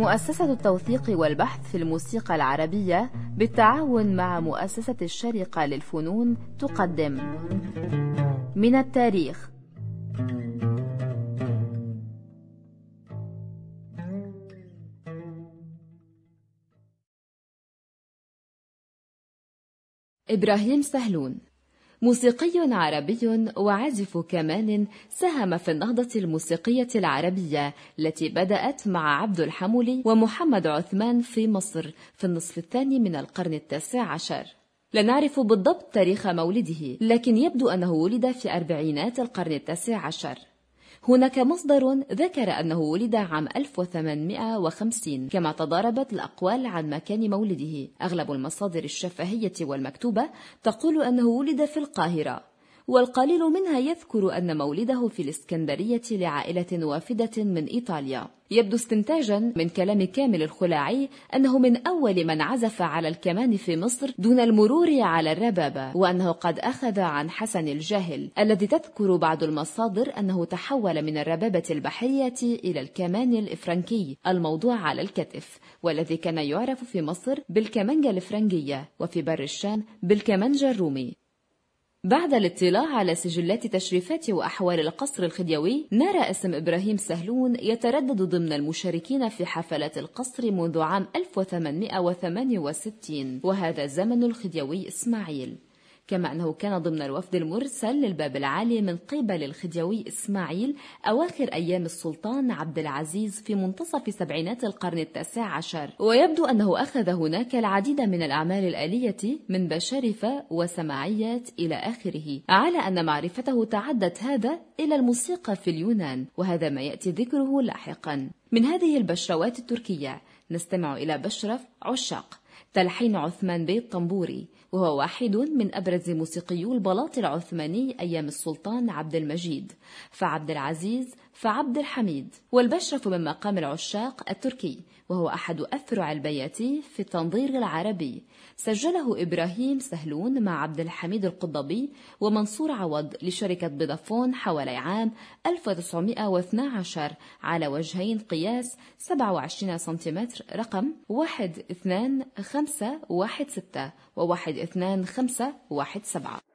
مؤسسة التوثيق والبحث في الموسيقى العربية بالتعاون مع مؤسسة الشرقة للفنون تقدم. من التاريخ. إبراهيم سهلون. موسيقي عربي وعازف كمان ساهم في النهضة الموسيقية العربية التي بدأت مع عبد الحمولي ومحمد عثمان في مصر في النصف الثاني من القرن التاسع عشر. لا نعرف بالضبط تاريخ مولده لكن يبدو أنه ولد في أربعينات القرن التاسع عشر. هناك مصدر ذكر أنه ولد عام 1850 كما تضاربت الأقوال عن مكان مولده. أغلب المصادر الشفهية والمكتوبة تقول أنه ولد في القاهرة. والقليل منها يذكر أن مولده في الإسكندرية لعائلة وافدة من إيطاليا. يبدو استنتاجا من كلام كامل الخلاعي أنه من أول من عزف على الكمان في مصر دون المرور على الربابة وأنه قد أخذ عن حسن الجاهل الذي تذكر بعض المصادر أنه تحول من الربابة البحرية إلى الكمان الإفرنكي الموضوع على الكتف والذي كان يعرف في مصر بالكمانجة الفرنجية وفي بر الشام بالكمانجة الرومي. بعد الاطلاع على سجلات تشريفات وأحوال القصر الخديوي نرى اسم إبراهيم سهلون يتردد ضمن المشاركين في حفلات القصر منذ عام 1868 وهذا زمن الخديوي إسماعيل. كما أنه كان ضمن الوفد المرسل للباب العالي من قبل الخديوي إسماعيل أواخر أيام السلطان عبد العزيز في منتصف سبعينات القرن التاسع عشر. ويبدو أنه أخذ هناك العديد من الأعمال الآلية من بشارفة وسماعيات إلى آخره على أن معرفته تعدت هذا إلى الموسيقى في اليونان وهذا ما يأتي ذكره لاحقا. من هذه البشروات التركية نستمع إلى بشرف عشاق تلحين عثمان بيت طنبوري وهو واحد من أبرز موسيقيو البلاط العثماني أيام السلطان عبد المجيد فعبد العزيز فعبد الحميد والبشرف من مقام العشاق التركي وهو أحد أفرع البياتي في التنظير العربي. سجله إبراهيم سهلون مع عبد الحميد القضبي ومنصور عوض لشركة بيضافون حوالي عام 1912 على وجهين قياس 27 سنتيمتر رقم 12516 و 12517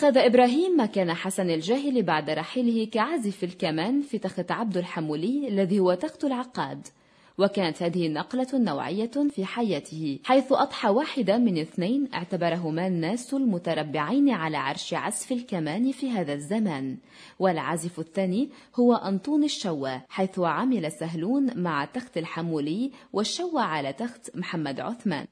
أخذ إبراهيم مكان حسن الجاهل بعد رحيله كعازف الكمان في تخت عبد الحمولي الذي هو تخت العقاد. وكانت هذه النقلة نوعية في حياته حيث أضحى واحدا من اثنين اعتبرهما الناس المتربعين على عرش عزف الكمان في هذا الزمان. والعازف الثاني هو أنطون الشوى حيث عمل سهلون مع تخت الحمولي والشوى على تخت محمد عثمان.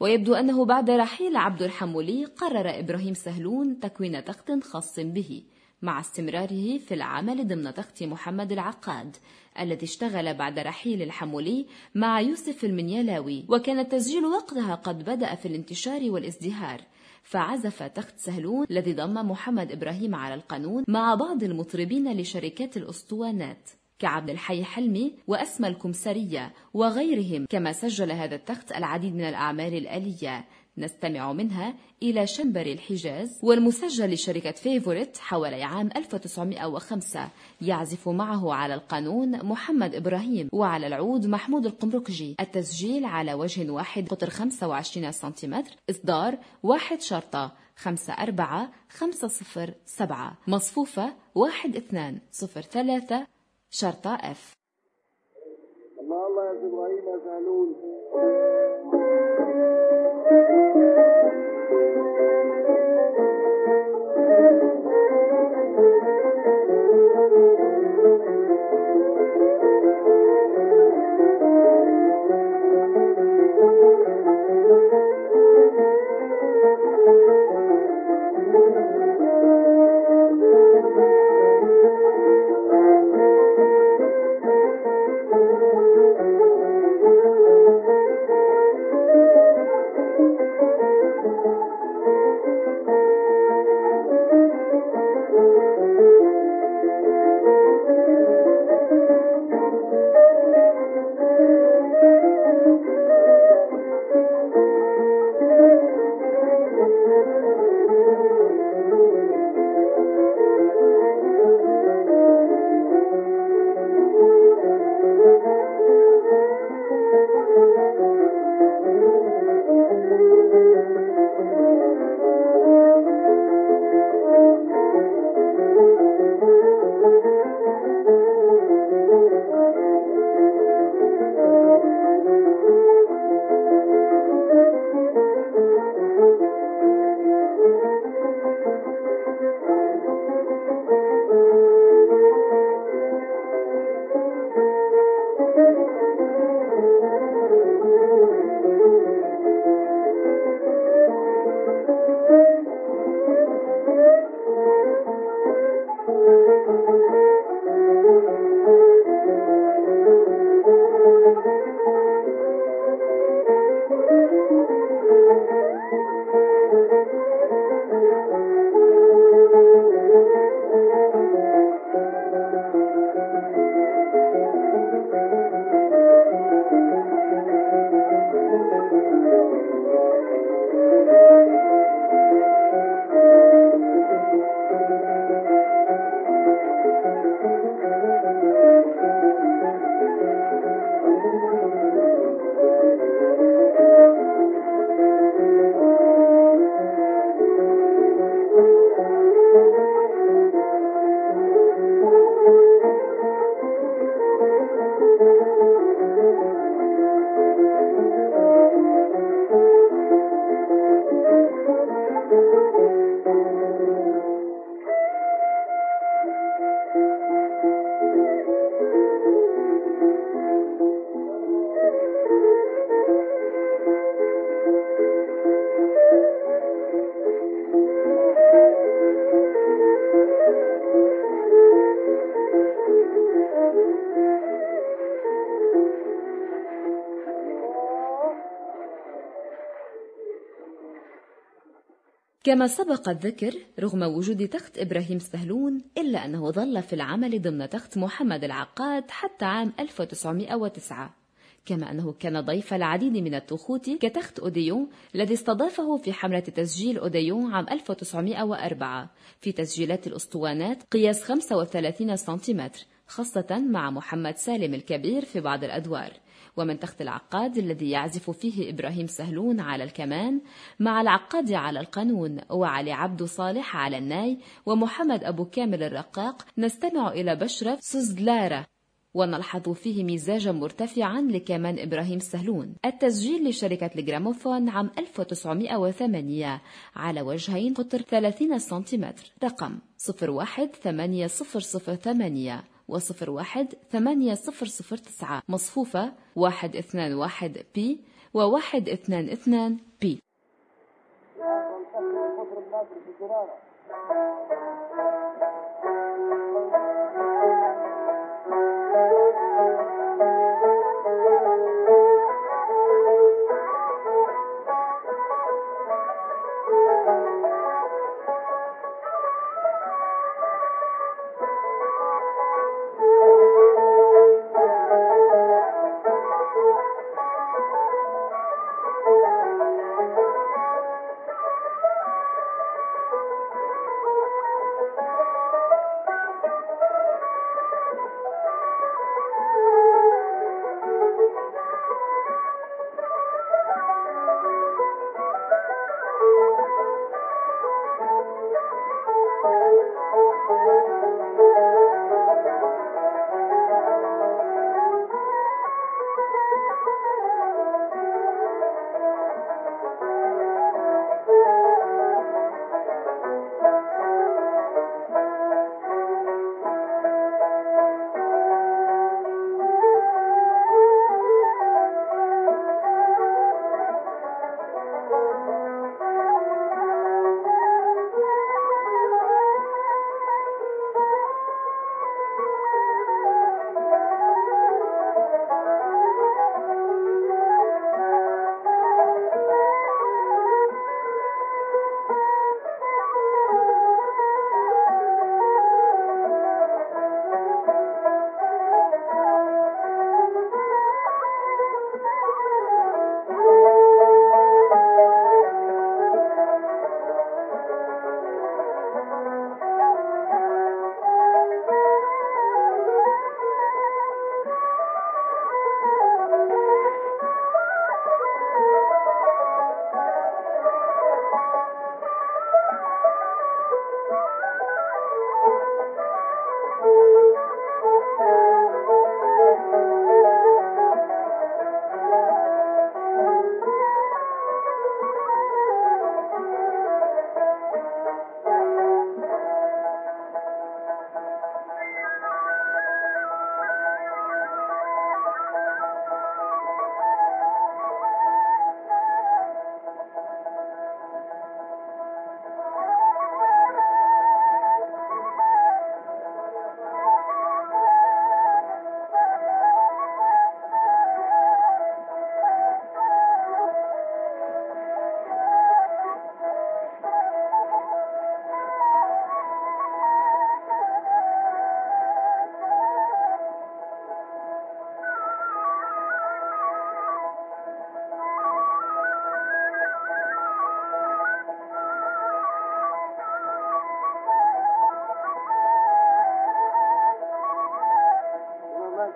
ويبدو أنه بعد رحيل عبد الحمولي قرر إبراهيم سهلون تكوين تخت خاص به مع استمراره في العمل ضمن تخت محمد العقاد الذي اشتغل بعد رحيل الحمولي مع يوسف المنيلاوي وكان التسجيل وقتها قد بدأ في الانتشار والازدهار. فعزف تخت سهلون الذي ضم محمد إبراهيم على القانون مع بعض المطربين لشركات الأسطوانات. كعبد الحي حلمي وأسمى الكمسرية وغيرهم كما سجل هذا التخت العديد من الأعمال الآلية. نستمع منها إلى شنبر الحجاز والمسجل لشركة فيفوريت حوالي عام 1905 يعزف معه على القانون محمد إبراهيم وعلى العود محمود القمركجي التسجيل على وجه واحد قطر 25 سنتيمتر إصدار واحد شرطة خمسة أربعة خمسة صفر سبعة. مصفوفة واحد اثنان صفر ثلاثة شرطة اف الله الله يا إبراهيم يا كما سبق الذكر رغم وجود تخت إبراهيم سهلون إلا أنه ظل في العمل ضمن تخت محمد العقاد حتى عام 1909 كما أنه كان ضيف العديد من التخوت كتخت أوديون الذي استضافه في حملة تسجيل أوديون عام 1904 في تسجيلات الأسطوانات قياس 35 سنتيمتر. خاصة مع محمد سالم الكبير في بعض الأدوار. ومن تخت العقاد الذي يعزف فيه إبراهيم سهلون على الكمان مع العقاد على القانون وعلي عبد صالح على الناي ومحمد أبو كامل الرقاق نستمع إلى بشرة سوزدلارة ونلحظ فيه مزاجا مرتفعا لكمان إبراهيم سهلون. التسجيل لشركة الجراموفون عام 1908 على وجهين قطر 30 سنتيمتر. رقم 0180008 وصفر واحد ثمانية صفر صفر تسعة. مصفوفة واحد اثنان واحد بي وواحد اثنان اثنان بي.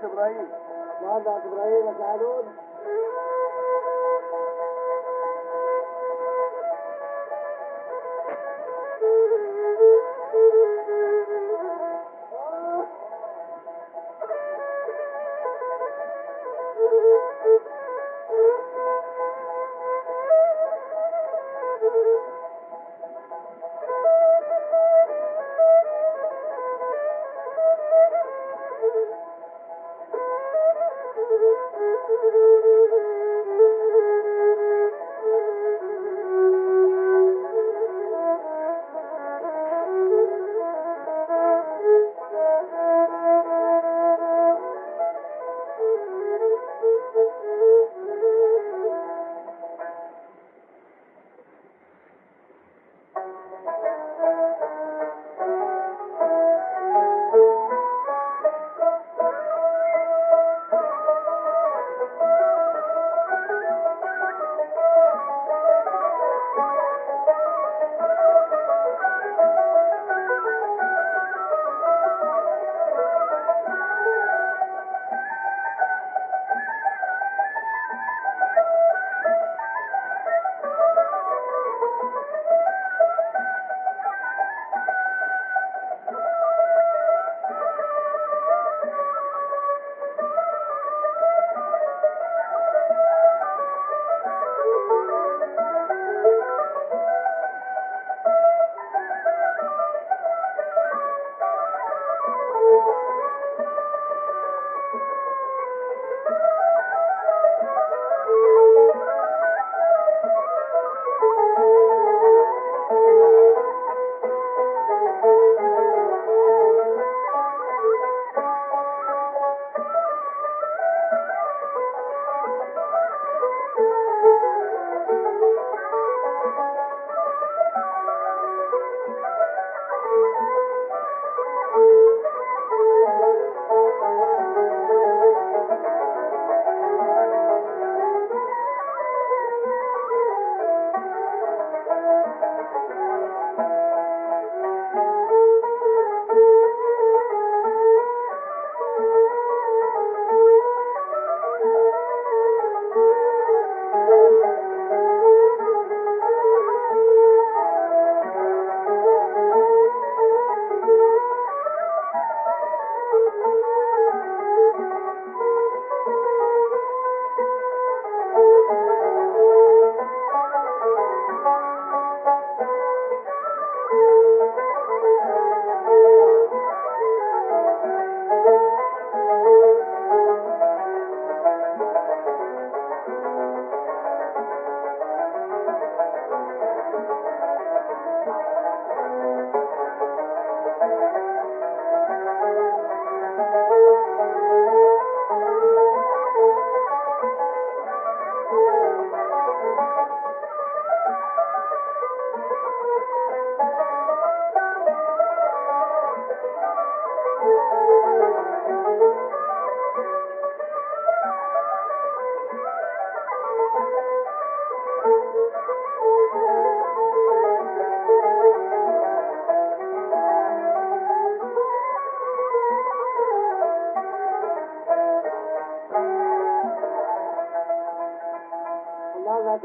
إبراهيم. مهندس إبراهيم تعالون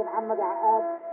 محمد عقاد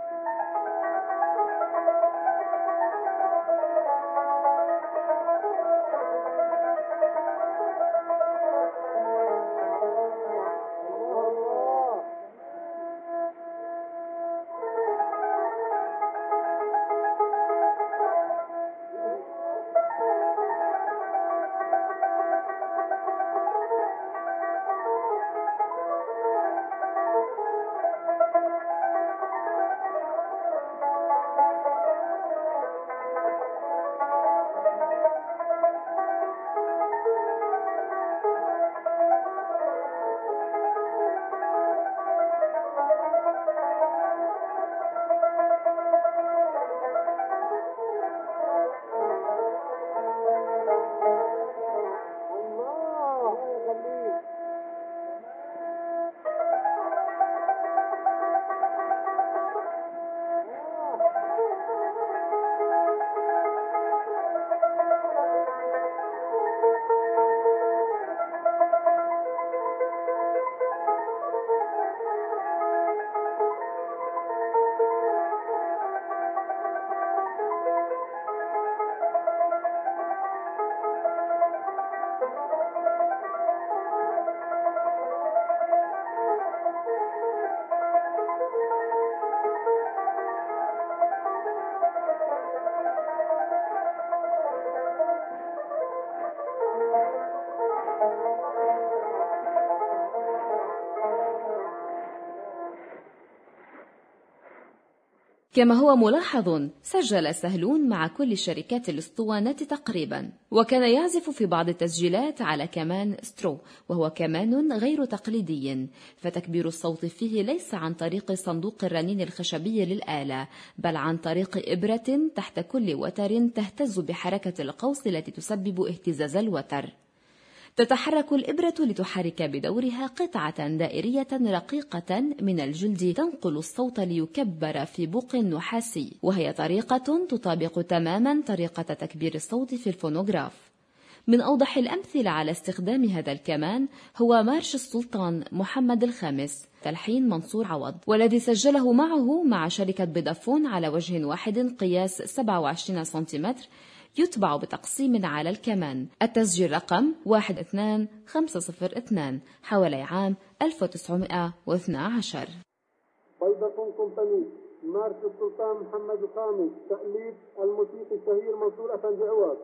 كما هو ملاحظ سجل سهلون مع كل الشركات الاسطوانات تقريبا. وكان يعزف في بعض التسجيلات على كمان سترو وهو كمان غير تقليدي. فتكبير الصوت فيه ليس عن طريق صندوق الرنين الخشبي للآلة بل عن طريق إبرة تحت كل وتر تهتز بحركة القوس التي تسبب اهتزاز الوتر. تتحرك الإبرة لتحرك بدورها قطعة دائرية رقيقة من الجلد تنقل الصوت ليكبر في بوق نحاسي وهي طريقة تطابق تماما طريقة تكبير الصوت في الفونوغراف. من أوضح الأمثلة على استخدام هذا الكمان هو مارش السلطان محمد الخامس تلحين منصور عوض والذي سجله معه مع شركة بيدافون على وجه واحد قياس 27 سنتيمتر يتبع بتقسيم على الكمان. التسجيل رقم 12502 حوالي عام 1912 بيضة كومباني مارك السلطان محمد القامي تأليف الموسيقي الشهير منصور أفندي عوض.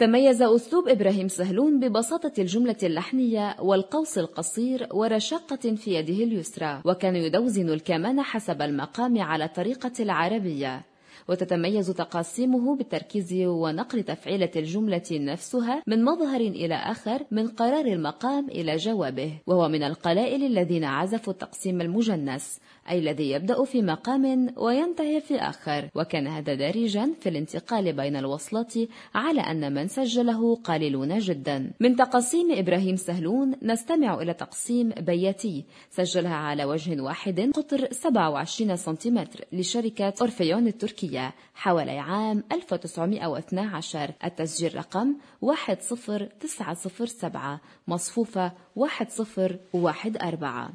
تميز أسلوب إبراهيم سهلون ببساطة الجملة اللحنية والقوس القصير ورشاقة في يده اليسرى وكان يدوزن الكمان حسب المقام على طريقة العربية. وتتميز تقاسيمه بالتركيز ونقل تفعيلة الجملة نفسها من مظهر إلى آخر من قرار المقام إلى جوابه. وهو من القلائل الذين عزفوا التقسيم المجنس أي الذي يبدأ في مقام وينتهي في آخر. وكان هذا دارجا في الانتقال بين الوصلات على أن من سجله قليلون جدا. من تقسيم إبراهيم سهلون نستمع إلى تقسيم بياتي سجلها على وجه واحد قطر 27 سنتيمتر لشركة أورفيون التركية. حوالي عام 1912 التسجيل رقم 10907 مصفوفة 1014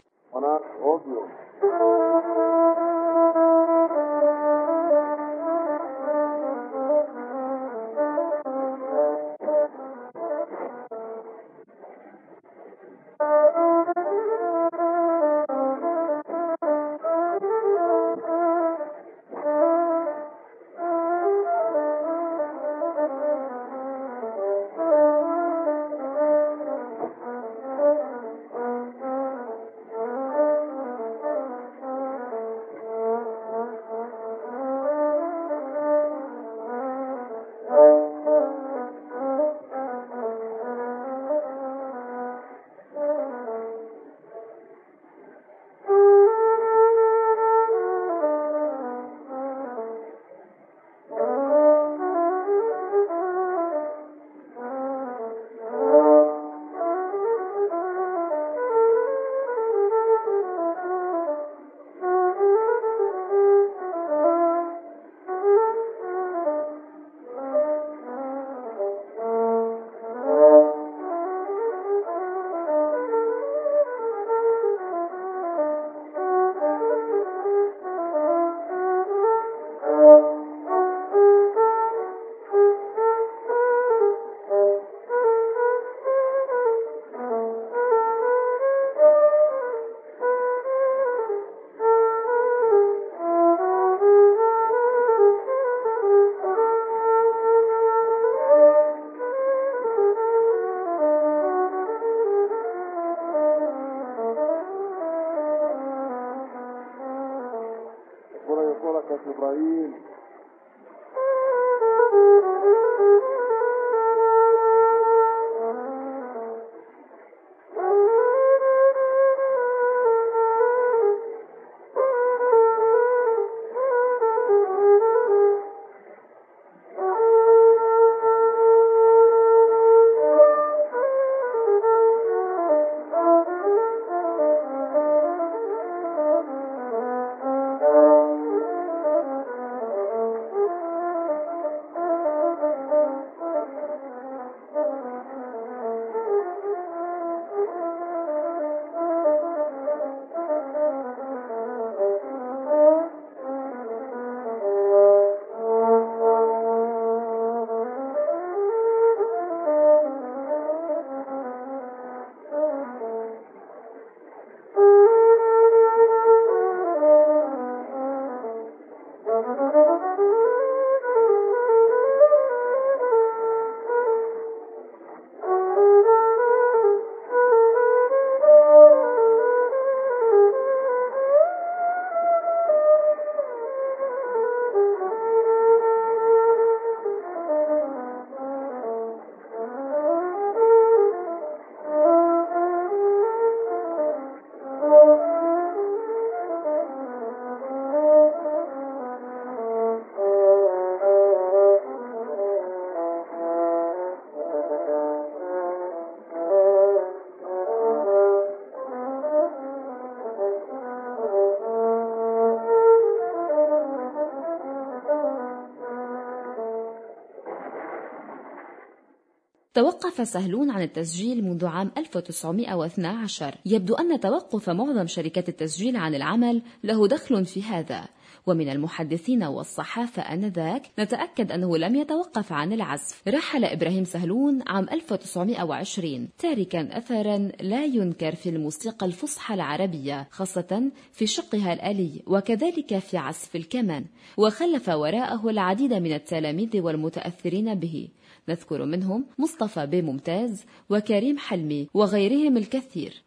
توقف سهلون عن التسجيل منذ عام 1912 يبدو أن توقف معظم شركات التسجيل عن العمل له دخل في هذا. ومن المحدثين والصحافة آنذاك نتأكد أنه لم يتوقف عن العزف. رحل إبراهيم سهلون عام 1920 تاركا أثرا لا ينكر في الموسيقى الفصحى العربية خاصة في شقها الآلي وكذلك في عزف الكمان. وخلف وراءه العديد من التلاميذ والمتأثرين به. نذكر منهم مصطفى بن ممتاز وكريم حلمي وغيرهم الكثير.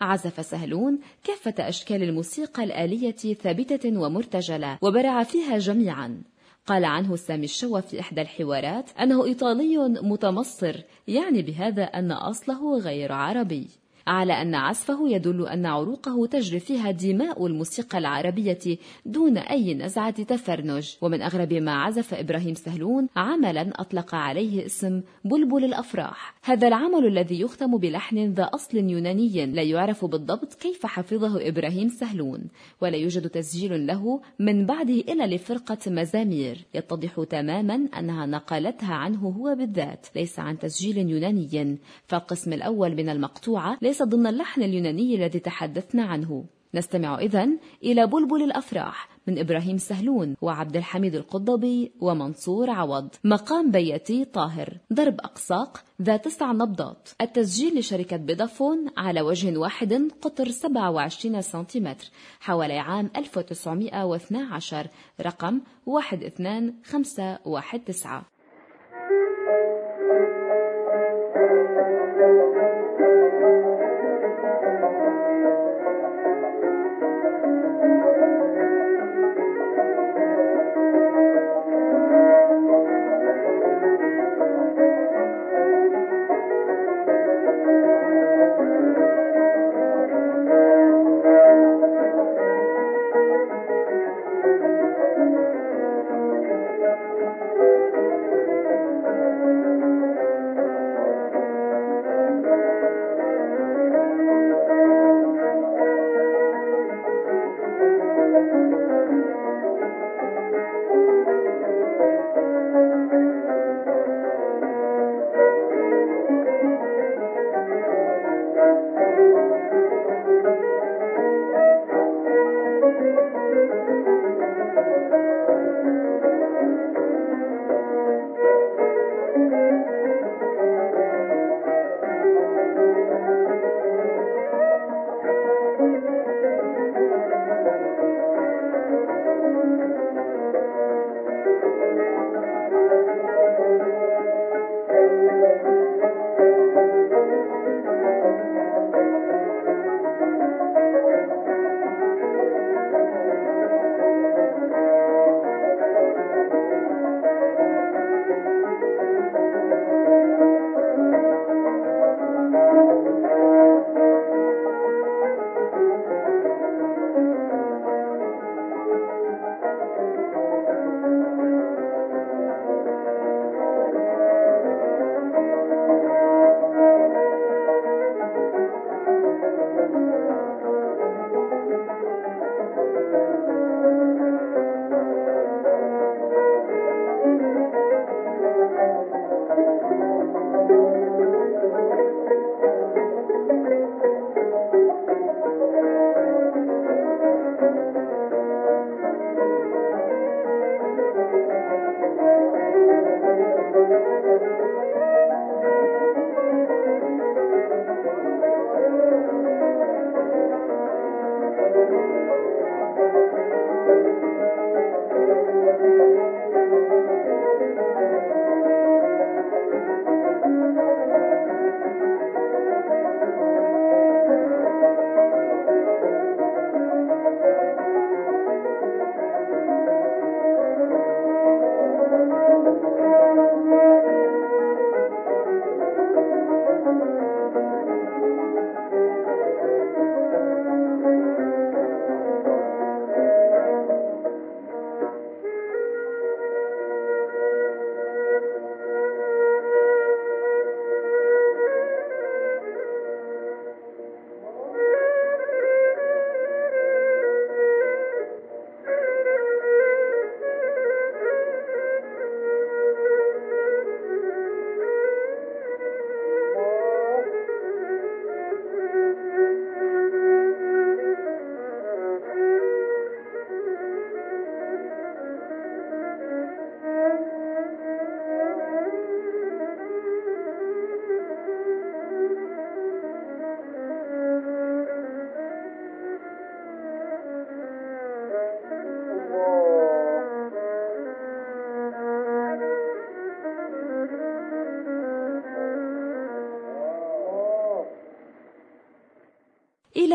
عزف سهلون كافة أشكال الموسيقى الآلية ثابتة ومرتجلة وبرع فيها جميعا. قال عنه سامي الشوى في إحدى الحوارات أنه إيطالي متمصر يعني بهذا أن أصله غير عربي. على أن عزفه يدل أن عروقه تجري فيها دماء الموسيقى العربية دون أي نزعة تفرنج. ومن أغرب ما عزف إبراهيم سهلون عملا أطلق عليه اسم بلبل الأفراح. هذا العمل الذي يختم بلحن ذا أصل يوناني لا يعرف بالضبط كيف حفظه إبراهيم سهلون ولا يوجد تسجيل له من بعده إلا لفرقة مزامير. يتضح تماما أنها نقلتها عنه هو بالذات ليس عن تسجيل يوناني. فالقسم الأول من المقطوعة ليس ضمن اللحن اليوناني الذي تحدثنا عنه. نستمع إذن إلى بلبل الأفراح من إبراهيم سهلون وعبد الحميد القضبي ومنصور عوض. مقام بيتي طاهر. ضرب أقساق ذا تسع نبضات. التسجيل لشركة بيدافون على وجه واحد قطر 27 سنتيمتر حوالي عام 1912 رقم 12519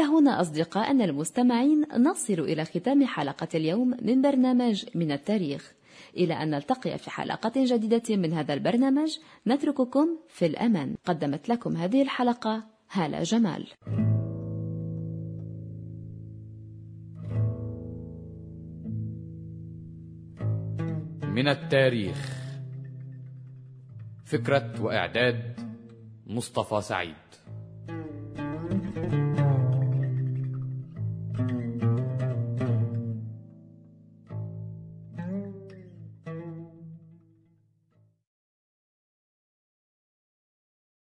هنا أصدقائنا المستمعين نصل إلى ختام حلقة اليوم من برنامج من التاريخ. إلى أن نلتقي في حلقة جديدة من هذا البرنامج نترككم في الأمان. قدمت لكم هذه الحلقة هالة جمال. من التاريخ. فكرة وإعداد مصطفى سعيد.